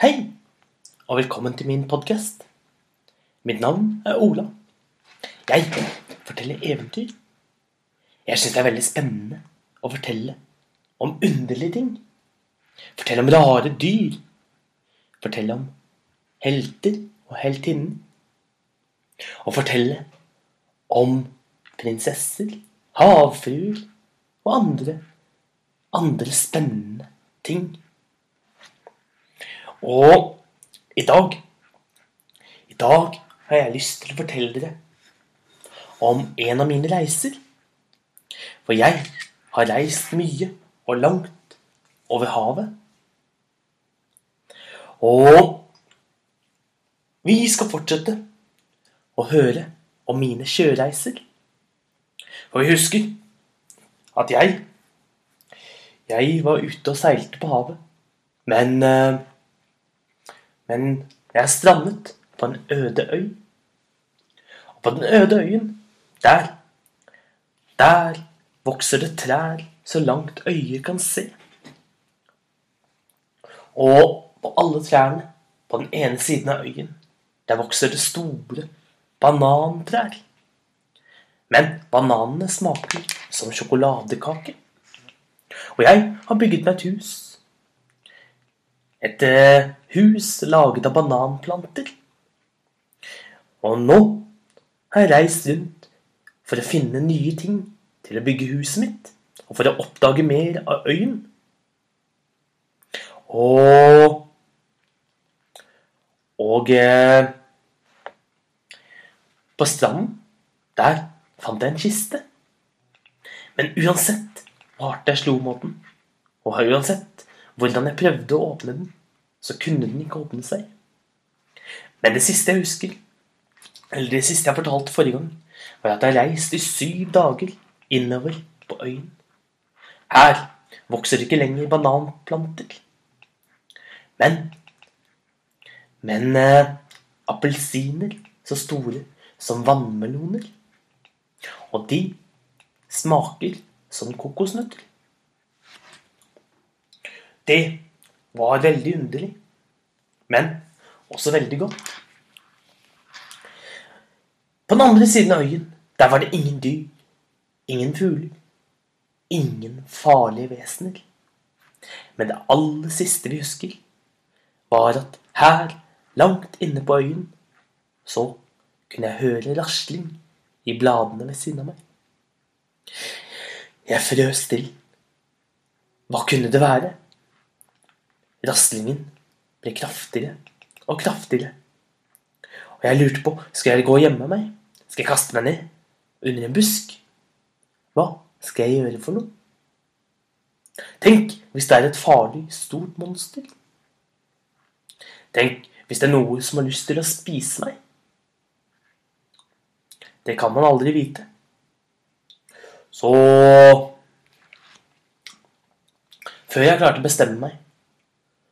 Hei, og velkommen til min podkast. Mitt navn er Ola. Jeg forteller eventyr. Jeg syns det er veldig spennende å fortelle om underlige ting. Fortelle om rare dyr. Fortelle om helter og heltinnen. Og fortelle om prinsesser, havfruer og andre, andre spennende ting. Og i dag I dag har jeg lyst til å fortelle dere om en av mine reiser. For jeg har reist mye og langt over havet. Og vi skal fortsette å høre om mine sjøreiser. For vi husker at jeg Jeg var ute og seilte på havet. Men eh, Men jeg strandet på en øde øy. Og på den øde øyen, der Der vokser det trær så langt øyet kan se. Og på alle trærne på den ene siden av øyen, der vokser det store banantrær. Men bananene smaker som sjokoladekake. Og jeg har bygget meg et hus. Et eh, hus laget av bananplanter. Og nå har jeg reist rundt for å finne nye ting til å bygge huset mitt, og for å oppdage mer av øyen. Og Og eh, på stranden, der fant jeg en kiste. Men uansett hardt jeg slo mot den, og uansett hvordan jeg prøvde å åpne den, så kunne den ikke åpne seg. Men det siste jeg husker, eller det siste jeg fortalte forrige gang, var at jeg reiste i syv dager innover på øyen. Her vokser det ikke lenger bananplanter. Men Men eh, appelsiner så store som vannmeloner. Og de smaker som kokosnøtter. Det var veldig underlig, men også veldig godt. På den andre siden av øyen, der var det ingen dyr, ingen fugler, ingen farlige vesener. Men det aller siste vi husker, var at her, langt inne på øyen, så kunne jeg høre rasling i bladene ved siden av meg. Jeg frøs til. Hva kunne det være? Raslingen ble kraftigere og kraftigere. Og jeg lurte på skal jeg gå og gjemme meg. Skal jeg kaste meg ned under en busk? Hva skal jeg gjøre for noe? Tenk hvis det er et farlig, stort monster. Tenk hvis det er noe som har lyst til å spise meg. Det kan man aldri vite. Så Før jeg klarte å bestemme meg,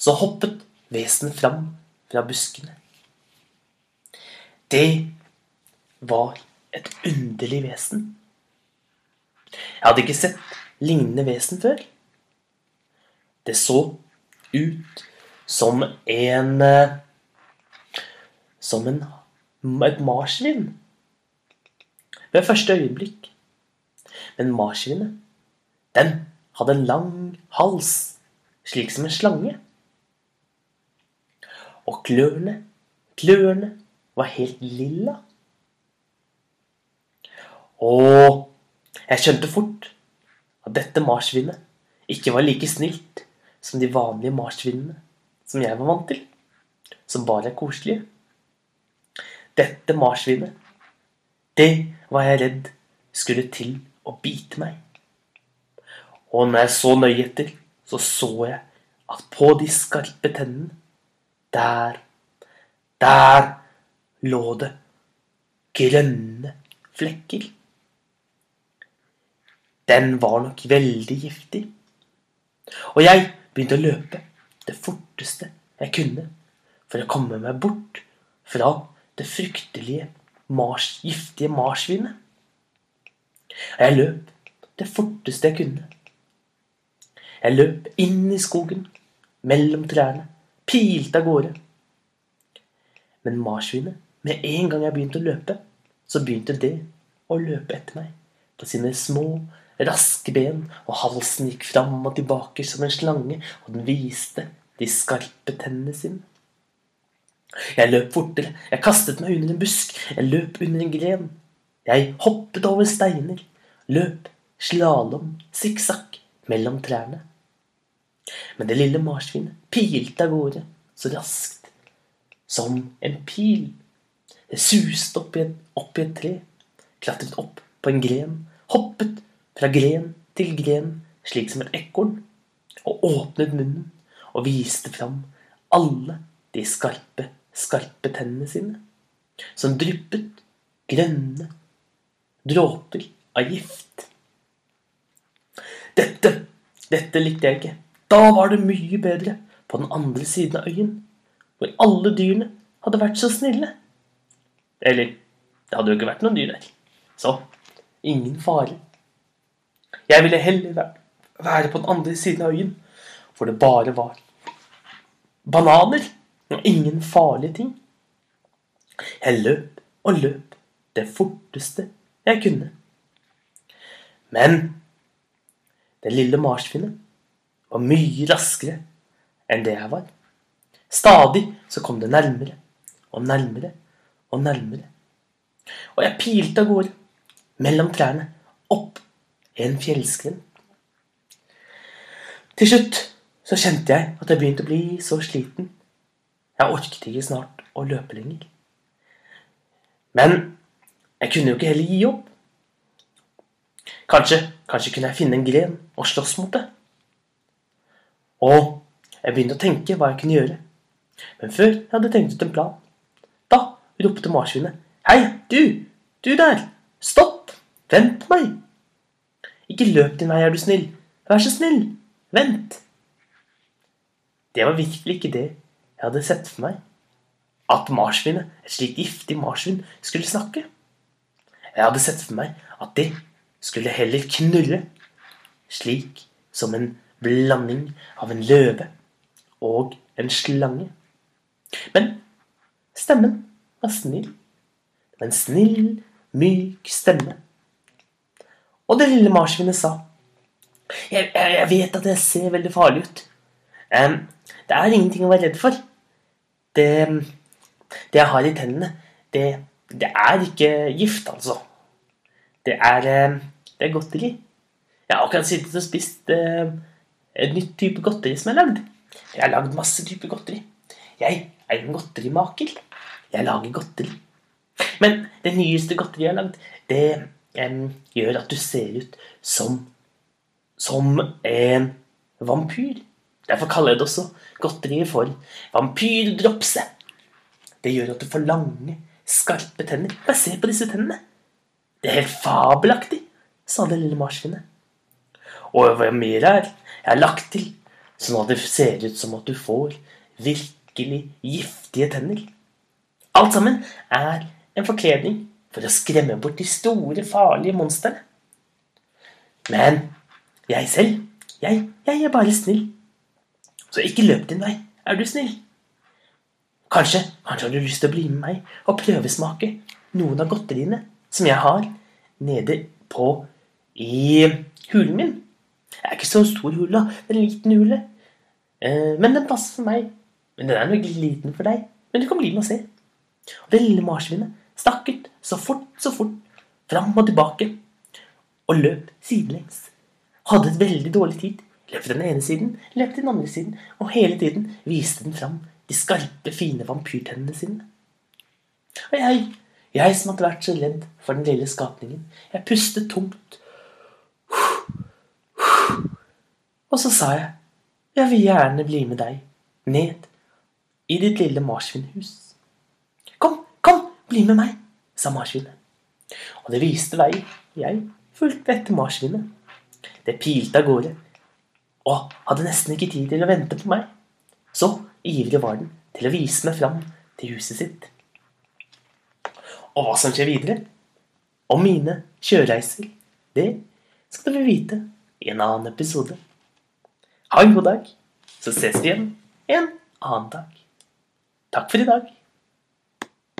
så hoppet vesenet fram fra buskene. Det var et underlig vesen. Jeg hadde ikke sett lignende vesen før. Det så ut som en eh, Som en, et marsvin ved første øyeblikk. Men marsvinet, den hadde en lang hals, slik som en slange. Og klørne, klørne var helt lilla. Og jeg skjønte fort at dette marsvinet ikke var like snilt som de vanlige marsvinene som jeg var vant til, som bare er koselige. Dette marsvinet, det var jeg redd skulle til å bite meg. Og når jeg så nøye etter, så så jeg at på de skarpe tennene, der, der lå det grønne flekker. Den var nok veldig giftig. Og jeg begynte å løpe det forteste jeg kunne for å komme meg bort fra det fryktelige, mars, giftige marsvinet. Jeg løp det forteste jeg kunne. Jeg løp inn i skogen, mellom trærne, pilte av gårde. Men marsvinet, med en gang jeg begynte å løpe, så begynte det å løpe etter meg på sine små, raske ben, og halsen gikk fram og tilbake som en slange, og den viste de skarpe tennene sine. Jeg løp fortere, jeg kastet meg under en busk, jeg løp under en gren. Jeg hoppet over steiner, løp slalåm, sikksakk, mellom trærne. Men det lille marsvinet pilte av gårde så raskt som en pil. Det suste opp i, et, opp i et tre, klatret opp på en gren, hoppet fra gren til gren, slik som et ekorn, og åpnet munnen og viste fram alle de skarpe, skarpe tennene sine, som dryppet grønne dråper av gift. Dette, dette likte jeg ikke. Da var det mye bedre på den andre siden av øyen, hvor alle dyrene hadde vært så snille. Eller, det hadde jo ikke vært noen dyr der. Så ingen fare. Jeg ville heller være på den andre siden av øyen, hvor det bare var bananer og ingen farlige ting. Jeg løp og løp det forteste jeg kunne. Men det lille marsvinet var mye raskere enn det jeg var. Stadig så kom det nærmere og nærmere og nærmere. Og jeg pilte av gårde mellom trærne opp en fjellskrent. Til slutt så kjente jeg at jeg begynte å bli så sliten. Jeg orket ikke snart å løpe lenger. Men jeg kunne jo ikke heller gi opp. Kanskje, kanskje kunne jeg finne en gren og slåss mot det. Og jeg begynte å tenke hva jeg kunne gjøre. Men før jeg hadde tenkt ut en plan, da ropte marsvinet. Hei, du! Du der! Stopp! Vent på meg! Ikke løp din vei, er du snill. Vær så snill! Vent! Det var virkelig ikke det jeg hadde sett for meg. At marsvinet, et slikt giftig marsvin, skulle snakke. Jeg hadde sett for meg at det skulle heller knurre, slik som en blanding av en løve og en slange. Men stemmen var snill. Det var en snill, myk stemme. Og det lille marsvinet sa jeg, jeg, jeg, vet at jeg ser veldig farlig ut. Um, det er ingenting å være redd for. Det, det jeg har i tennene, det, det er ikke gift, altså. Det er, eh, det er godteri. Jeg har akkurat sittet og spist uh, en nytt type godteri som har lagd. Jeg har lagd masse typer godteri. Jeg er en godterimaker. Jeg lager godteri. Men det nyeste godteriet jeg har lagd, det um, gjør at du ser ut som som en vampyr. Derfor kaller jeg det også godteriet for vampyrdropse. Det gjør at du får lange, skarpe tenner. Bare se på disse tennene. Det er helt fabelaktig, sa det lille marsvinet. Og hva mer er, jeg har lagt til, sånn at det ser ut som at du får virkelig giftige tenner. Alt sammen er en forkledning for å skremme bort de store, farlige monstrene. Men jeg selv, jeg, jeg er bare snill. Så ikke løp din vei, er du snill. Kanskje, kanskje har du lyst til å bli med meg og prøvesmake noen av godteriene som jeg har nede på i hulen min. Ikke så stor hula. Det er en liten hule. Eh, men den passer for meg. Men den er nok liten for deg. Men du kan bli med og se. Og det lille marsvinet ut så fort, så fort, fram og tilbake, og løp sidelengs. Hadde et veldig dårlig tid. Løp til den ene siden, løp til den andre siden, og hele tiden viste den fram de skarpe, fine vampyrtennene sine. Og jeg jeg som hadde vært så redd for den lille skapningen. Jeg pustet tungt. Og så sa jeg, jeg vil gjerne bli med deg ned i ditt lille marsvinhus. Kom, kom, bli med meg, sa marsvinet. Og det viste vei. Jeg fulgte etter marsvinet. Det pilte av gårde og hadde nesten ikke tid til å vente på meg. Så ivrig var den til å vise meg fram til huset sitt. Og hva som skjer videre, om mine kjørereiser, det skal dere vite i en annen episode. Ha en god dag, så ses vi igjen en annen dag. Takk for i dag.